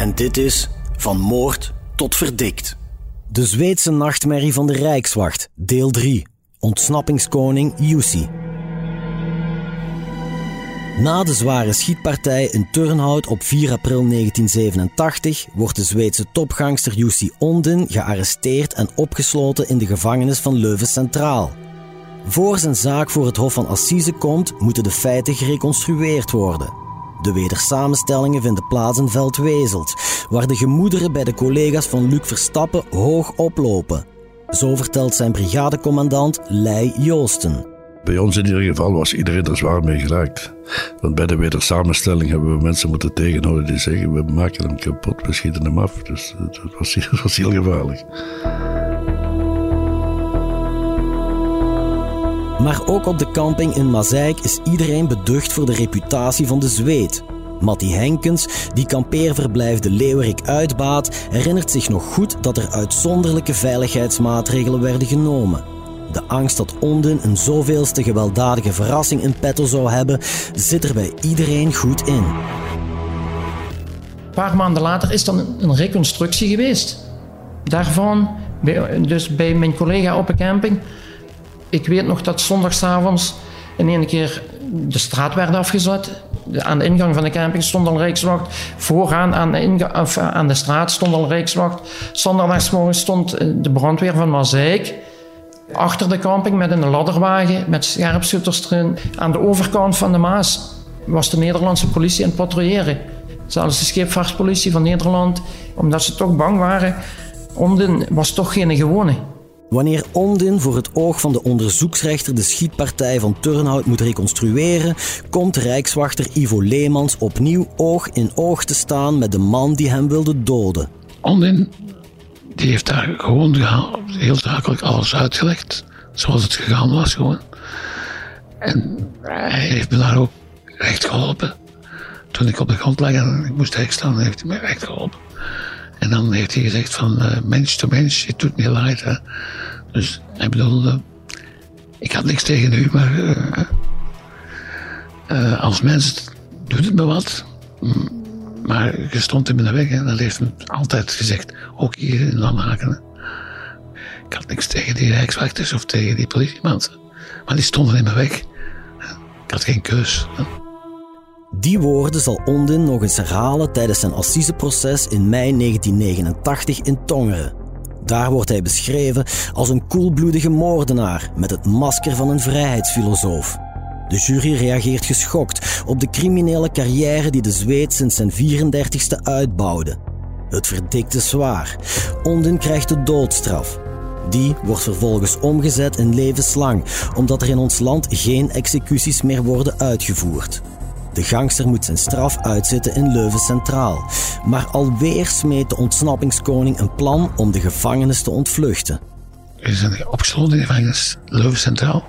en dit is Van Moord tot Verdikt. De Zweedse nachtmerrie van de Rijkswacht, deel 3. Ontsnappingskoning Jussi. Na de zware schietpartij in Turnhout op 4 april 1987 wordt de Zweedse topgangster Jussi Ondin gearresteerd en opgesloten in de gevangenis van Leuven Centraal. Voor zijn zaak voor het Hof van Assise komt, moeten de feiten gereconstrueerd worden. De wedersamenstellingen vinden plaats in Veldwezelt, waar de gemoederen bij de collega's van Luc Verstappen hoog oplopen. Zo vertelt zijn brigadecommandant Lei Joosten. Bij ons in ieder geval was iedereen er zwaar mee geraakt. Want bij de wedersamenstelling hebben we mensen moeten tegenhouden die zeggen: we maken hem kapot, we schieten hem af. Dus het was, het was heel gevaarlijk. Maar ook op de camping in Mazeik is iedereen beducht voor de reputatie van de zweet. Matty Henkens, die kampeerverblijf de Leeuwerik uitbaat, herinnert zich nog goed dat er uitzonderlijke veiligheidsmaatregelen werden genomen. De angst dat Onden een zoveelste gewelddadige verrassing in petto zou hebben, zit er bij iedereen goed in. Een paar maanden later is dan een reconstructie geweest. Daarvan, dus bij mijn collega op een camping. Ik weet nog dat zondagsavonds in één keer de straat werd afgezet. Aan de ingang van de camping stond al rijkswacht. Vooraan aan de, of aan de straat stond al rijkswacht. Zondagsmorgen stond de brandweer van Mazeik achter de camping met een ladderwagen met scherpschutters erin. Aan de overkant van de Maas was de Nederlandse politie aan het patrouilleren. Zelfs de scheepvaartpolitie van Nederland, omdat ze toch bang waren. Omden was toch geen gewone. Wanneer Ondin voor het oog van de onderzoeksrechter de schietpartij van Turnhout moet reconstrueren, komt Rijkswachter Ivo Leemans opnieuw oog in oog te staan met de man die hem wilde doden. Ondin die heeft daar gewoon heel zakelijk alles uitgelegd, zoals het gegaan was gewoon. En hij heeft me daar ook recht geholpen. Toen ik op de grond lag en ik moest recht staan, heeft hij me recht geholpen. En dan heeft hij gezegd van uh, mens to mens, je doet me leid. Dus hij bedoelde, ik had niks tegen u, maar uh, uh, als mens doet het me wat. Maar je stond in de weg en dat heeft hem altijd gezegd, ook hier in Lamhaken. Ik had niks tegen die rijkswachters of tegen die politiemensen, maar die stonden in mijn weg. Ik had geen keus. Die woorden zal Ondin nog eens herhalen tijdens zijn assiseproces in mei 1989 in Tongeren. Daar wordt hij beschreven als een koelbloedige moordenaar met het masker van een vrijheidsfilosoof. De jury reageert geschokt op de criminele carrière die de Zweed sinds zijn 34ste uitbouwde. Het verdikte zwaar. Ondin krijgt de doodstraf. Die wordt vervolgens omgezet in levenslang, omdat er in ons land geen executies meer worden uitgevoerd. De gangster moet zijn straf uitzitten in Leuven Centraal. Maar alweer smeet de ontsnappingskoning een plan om de gevangenis te ontvluchten. We zijn opgesloten in gevangenis Leuven Centraal.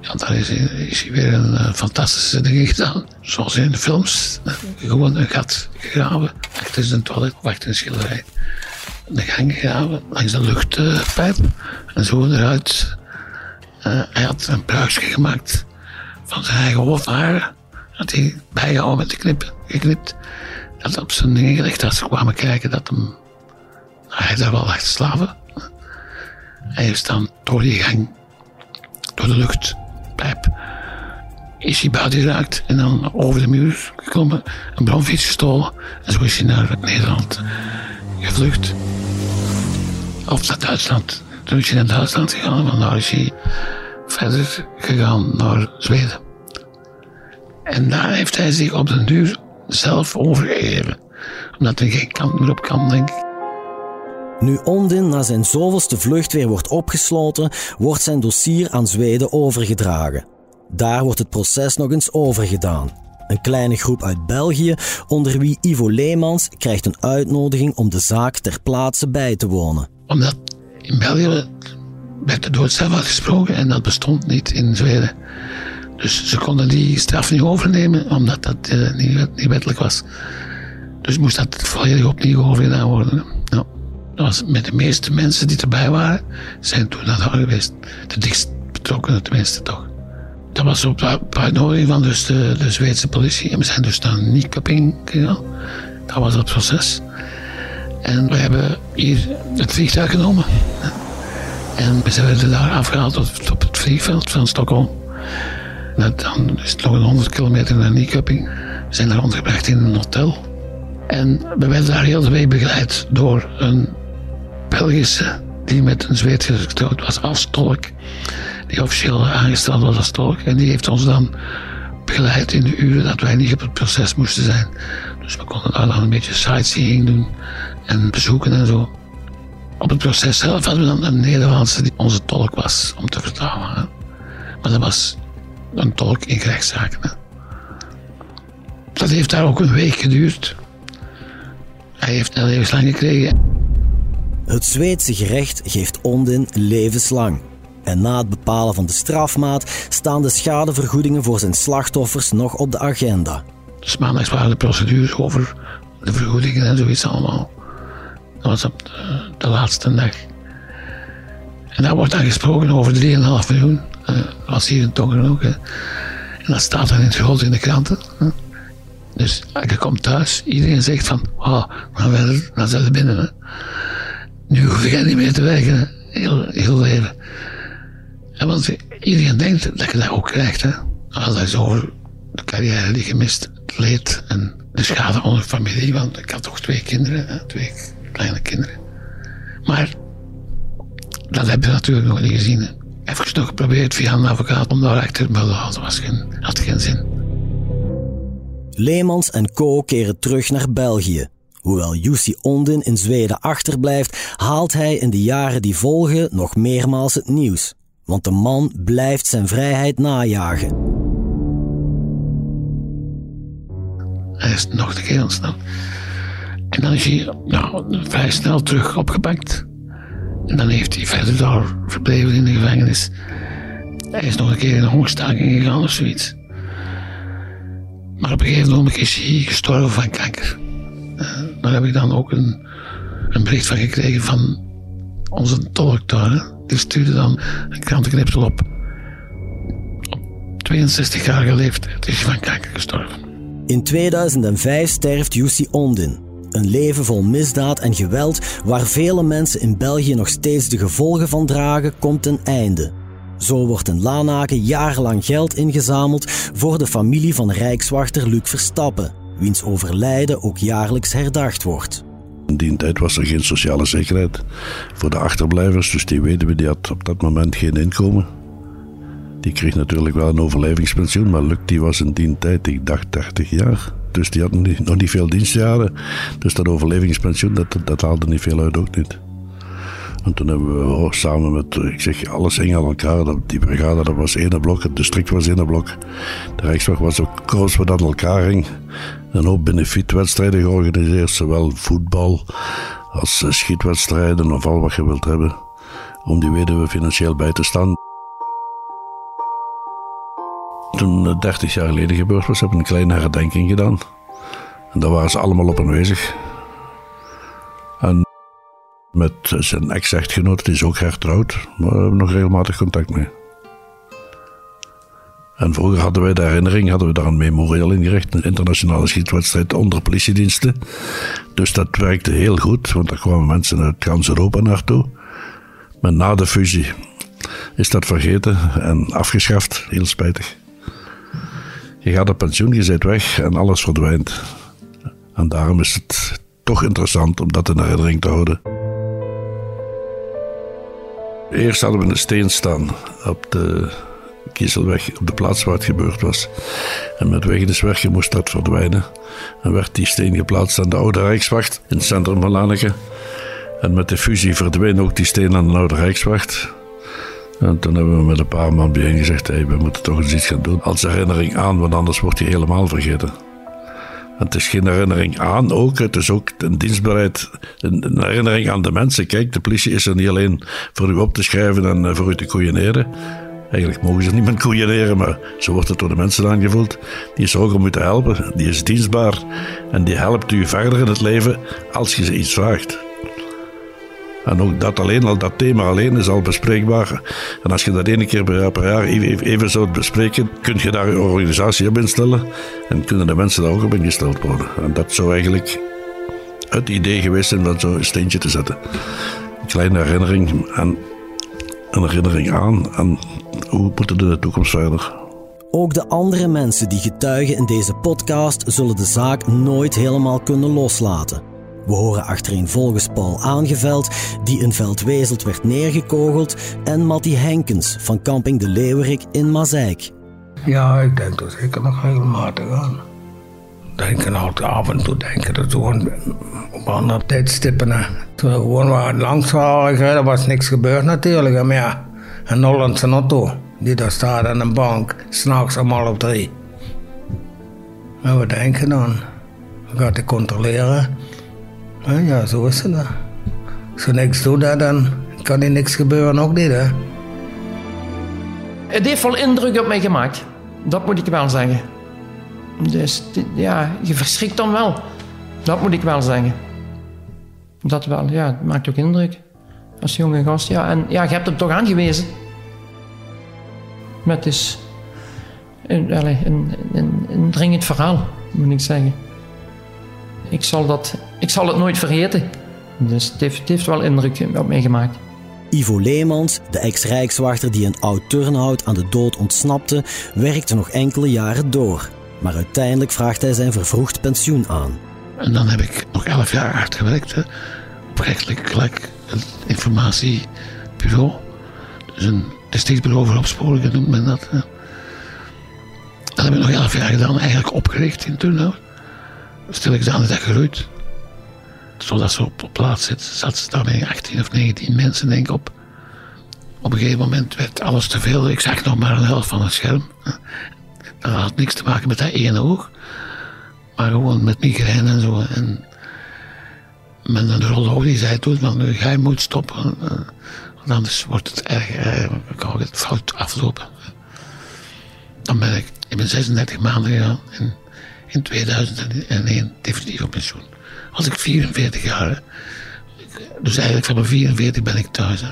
Ja, daar is, is hij weer een uh, fantastische dingen gedaan. Zoals in de films. Gewoon een gat gegraven. Achter zijn toilet of achter een schilderij. De gang gegraven langs de luchtpijp. en zo eruit. Uh, hij had een pruisje gemaakt van zijn eigen hoofdharen. Had hij bijgehouden met de knip, geknipt. Dat op zijn dingen gelegd. Als ze kwamen kijken dat hem... Hij daar wel echt slaven. Hij is dan door die gang, door de lucht, is hij buiten geraakt en dan over de muur gekomen, een bromfiets gestolen en zo is hij naar Nederland gevlucht. Of naar Duitsland. Toen is hij naar Duitsland gegaan, en daar is hij verder gegaan naar Zweden. En daar heeft hij zich op den duur zelf overgegeven. Omdat er geen kant meer op kan, denk ik. Nu Ondin na zijn zoveelste vlucht weer wordt opgesloten, wordt zijn dossier aan Zweden overgedragen. Daar wordt het proces nog eens overgedaan. Een kleine groep uit België, onder wie Ivo Leemans, krijgt een uitnodiging om de zaak ter plaatse bij te wonen. Omdat in België werd de doodstraf gesproken en dat bestond niet in Zweden. Dus ze konden die straf niet overnemen, omdat dat uh, niet, niet, wettelijk was. Dus moest dat volledig opnieuw overgedaan worden. Ja. Dat was met de meeste mensen die erbij waren, zijn toen naar daar geweest. De dichtst betrokkenen tenminste toch. Dat was op uitnodiging van dus de, de Zweedse politie. En we zijn dus naar Nyköping gegaan. Dat was het proces. En we hebben hier het vliegtuig genomen. En we zijn daar afgehaald op, het vliegveld van Stockholm. Dan is het nog een 100 kilometer naar Nyköping. We zijn daar ondergebracht in een hotel. En we werden daar heel de weg begeleid door een Belgische die met een Zweed getrouwd was als tolk die officieel aangesteld was als tolk. En die heeft ons dan begeleid in de uren dat wij niet op het proces moesten zijn. Dus we konden daar dan een beetje sightseeing doen en bezoeken en zo. Op het proces zelf hadden we dan een Nederlandse die onze tolk was om te vertalen. Maar dat was een tolk in rechtszaken. Dat heeft daar ook een week geduurd. Hij heeft een levenslang gekregen. Het Zweedse gerecht geeft Ondin levenslang. En na het bepalen van de strafmaat staan de schadevergoedingen voor zijn slachtoffers nog op de agenda. Dus maandags waren de procedures over de vergoedingen en zoiets allemaal. Dat was op de, laatste dag. En daar wordt dan gesproken over 3,5 miljoen. Was hier in Tongen ook. En dat staat dan in het groot in de kranten. Dus je komt thuis, iedereen zegt van, oh, dan, dan zijn ze binnen. Hè. Nu hoef je niet meer te werken, heel, heel leven. Ja, want iedereen denkt dat je dat ook krijgt. Hè? Als dat is over de carrière die je mist, het leed en de schade onder familie. Want ik had toch twee kinderen, hè? twee kleine kinderen. Maar dat heb je natuurlijk nog niet gezien. Even nog geprobeerd via een advocaat om daar achter te melden. Dat was geen, had geen zin. Leemans en Co. keren terug naar België. Hoewel Jussi Ondin in Zweden achterblijft, haalt hij in de jaren die volgen nog meermaals het nieuws want de man blijft zijn vrijheid najagen. Hij is nog een keer ontsnapt. En dan is hij nou, vrij snel terug opgepakt. En dan heeft hij verder daar verbleven in de gevangenis. Hij is nog een keer in een hongerstaking gegaan of zoiets. Maar op een gegeven moment is hij gestorven van kanker. Uh, daar heb ik dan ook een, een bericht van gekregen van onze tolk daar. Die stuurde dan een krantenknipsel op. Op 62-jarige leeftijd is hij van kanker gestorven. In 2005 sterft Jussi Ondin. Een leven vol misdaad en geweld waar vele mensen in België nog steeds de gevolgen van dragen, komt ten einde. Zo wordt in Lanaken jarenlang geld ingezameld voor de familie van Rijkswachter Luc Verstappen, wiens overlijden ook jaarlijks herdacht wordt. In die tijd was er geen sociale zekerheid voor de achterblijvers, dus die weduwe die had op dat moment geen inkomen. Die kreeg natuurlijk wel een overlevingspensioen, maar Luc die was in die tijd, ik dacht 30 jaar. Dus die had nog niet veel dienstjaren. Dus dat overlevingspensioen, dat, dat haalde niet veel uit, ook niet. En toen hebben we oh, samen met, ik zeg, alles hing aan elkaar. Die brigade, dat was één blok, het district was één blok. De Rijkswacht was ook koos wat aan elkaar hing. Een hoop benefietwedstrijden georganiseerd, zowel voetbal als eh, schietwedstrijden of al wat je wilt hebben. Om die weduwe financieel bij te staan. Toen 30 eh, jaar geleden gebeurd was, hebben een kleine herdenking gedaan. En daar waren ze allemaal op aanwezig. En met zijn ex-echtgenoot, die is ook hertrouwd, maar we hebben nog regelmatig contact mee. En vroeger hadden wij de herinnering, hadden we daar een memorial ingericht, een internationale schietwedstrijd onder politiediensten. Dus dat werkte heel goed, want daar kwamen mensen uit gans Europa naartoe. Maar na de fusie is dat vergeten en afgeschaft, heel spijtig. Je gaat op pensioen, je weg en alles verdwijnt. En daarom is het toch interessant om dat in herinnering te houden. Eerst hadden we een steen staan op de Kiezelweg, op de plaats waar het gebeurd was. En met Wegeneswerken moest dat verdwijnen. En werd die steen geplaatst aan de Oude Rijkswacht in het centrum van Lanneke. En met de fusie verdween ook die steen aan de Oude Rijkswacht. En toen hebben we met een paar man bijeen gezegd: hey, we moeten toch eens iets gaan doen. Als herinnering aan, want anders wordt hij helemaal vergeten. En het is geen herinnering aan ook, het is ook een dienstbaarheid, een, herinnering aan de mensen. Kijk, de politie is er niet alleen voor u op te schrijven en eh, voor u te koeieneren. Eigenlijk mogen ze niet meer koeieneren, maar zo wordt het door de mensen aangevoeld. Die is er ook om u te helpen, die is dienstbaar en die helpt u verder in het leven als je ze iets vraagt. En ook dat alleen, al dat thema alleen is al bespreekbaar. En als je dat ene keer per jaar even, zou bespreken, kun je daar je organisatie op instellen. En kunnen de mensen daar ook op ingesteld worden. En dat zou eigenlijk het idee geweest zijn van zo'n steentje te zetten. Een kleine herinnering en een herinnering aan. En hoe moeten we de toekomst verder? Ook de andere mensen die getuigen in deze podcast zullen de zaak nooit helemaal kunnen loslaten. We horen achtereenvolgens Paul Aangeveld, die in Veldwezelt werd neergekogeld, en Matty Henkens van camping De Leeuwerik in Mazeik. Ja, ik denk dat zeker nog regelmatig aan. Denken altijd af en toe denken dat gewoon op andere tijdstippen. Toen we gewoon waar langs waren gereden, was niks gebeurd natuurlijk. Maar ja, een Hollandse auto die daar staat aan een bank, s'nachts om half drie. En we denken dan, we gaan te controleren. Ja, zo is het. Als je niks doet, dan kan er niks gebeuren, ook niet. Hè? Het heeft wel indruk op mij gemaakt. Dat moet ik wel zeggen. Dus ja, je verschrikt dan wel. Dat moet ik wel zeggen. Dat wel, ja, het maakt ook indruk. Als jonge gast, ja. En ja, je hebt hem toch aangewezen. Met is een, een, een, een dringend verhaal, moet ik zeggen. Ik zal, dat, ik zal het nooit vergeten. Dus het heeft, het heeft wel indruk op mij gemaakt. Ivo Leemans, de ex-rijkswachter die een oud turnhout aan de dood ontsnapte, werkte nog enkele jaren door. Maar uiteindelijk vraagt hij zijn vervroegd pensioen aan. En dan heb ik nog elf jaar hard gewerkt. Hè. Op rechtelijk gelijk informatiebureau. Dus een districtbureau voor opsporingen noemt men dat. Hè. Dat heb ik nog elf jaar gedaan, eigenlijk opgericht in Turnhout. Ik aan, dat gegroeid. Zodat ze op, op plaats zit, zat ze daar met 18 of 19 mensen, denk ik, op. Op een gegeven moment werd alles te veel. Ik zag nog maar een helft van het scherm. Dat had niks te maken met dat ene oog. Maar gewoon met migraine en zo. En met een neuroloog die zei toen van, jij moet stoppen. Want anders wordt het erg, eh, kan het fout aflopen. Dan ben ik, ik ben 36 maanden gegaan. En in 2001 definitief op pensioen. Was ik 44 jaar. Dus eigenlijk van mijn 44 ben ik thuis.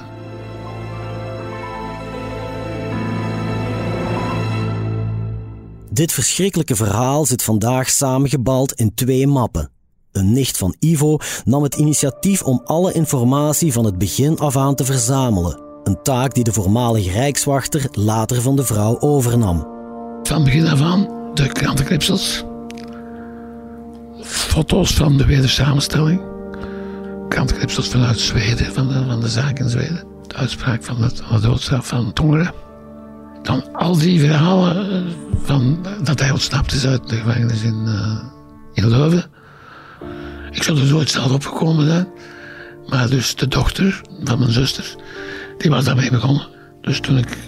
Dit verschrikkelijke verhaal zit vandaag samengebald in twee mappen. Een nicht van Ivo nam het initiatief om alle informatie van het begin af aan te verzamelen. Een taak die de voormalige rijkswachter later van de vrouw overnam. Van begin af aan de krantenknipsels, foto's van de wedersamenstelling, krantenknipsels vanuit Zweden, van de, van de zaak in Zweden, de uitspraak van, het, de doodstraf van Tongeren. Dan al die verhalen eh, van dat hij ontsnapt is uit de gevangenis in, uh, in Leuven. Ik zou er nooit zelf opgekomen zijn. Maar dus de dochter van mijn zuster, die was daarmee begonnen. Dus toen ik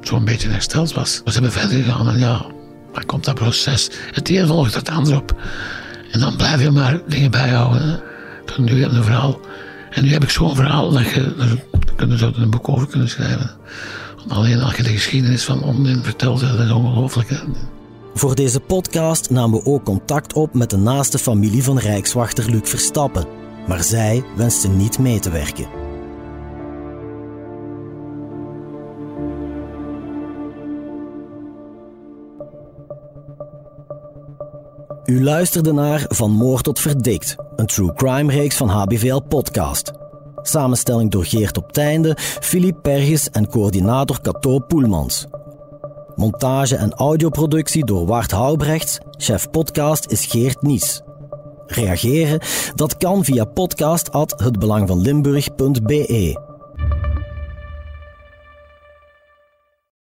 zo'n beetje hersteld was, we zijn verder gegaan. En ja, dan komt dat proces. Het een volgt het ander op. En dan blijf je maar dingen bijhouden. Toen nu heb ik een verhaal. En nu heb ik zo'n verhaal dat je, daar zou een boek over kunnen schrijven. Alleen als je de geschiedenis van Ondin vertelt, dat is ongelooflijk. Voor deze podcast namen we ook contact op met de naaste familie van Rijkswachter Luc Verstappen. Maar zij wenste niet mee te werken. U luisterde naar Van Moord tot Verdikt, een true crime reeks van HBVL Podcast. Samenstelling door Geert op Teinde, Philippe Perges en coördinator Cato Poelmans. Montage en audioproductie door Wart Houbrechts. Chef podcast is Geert Nies. Reageren? Dat kan via podcast@hetbelangvanlimburg.be.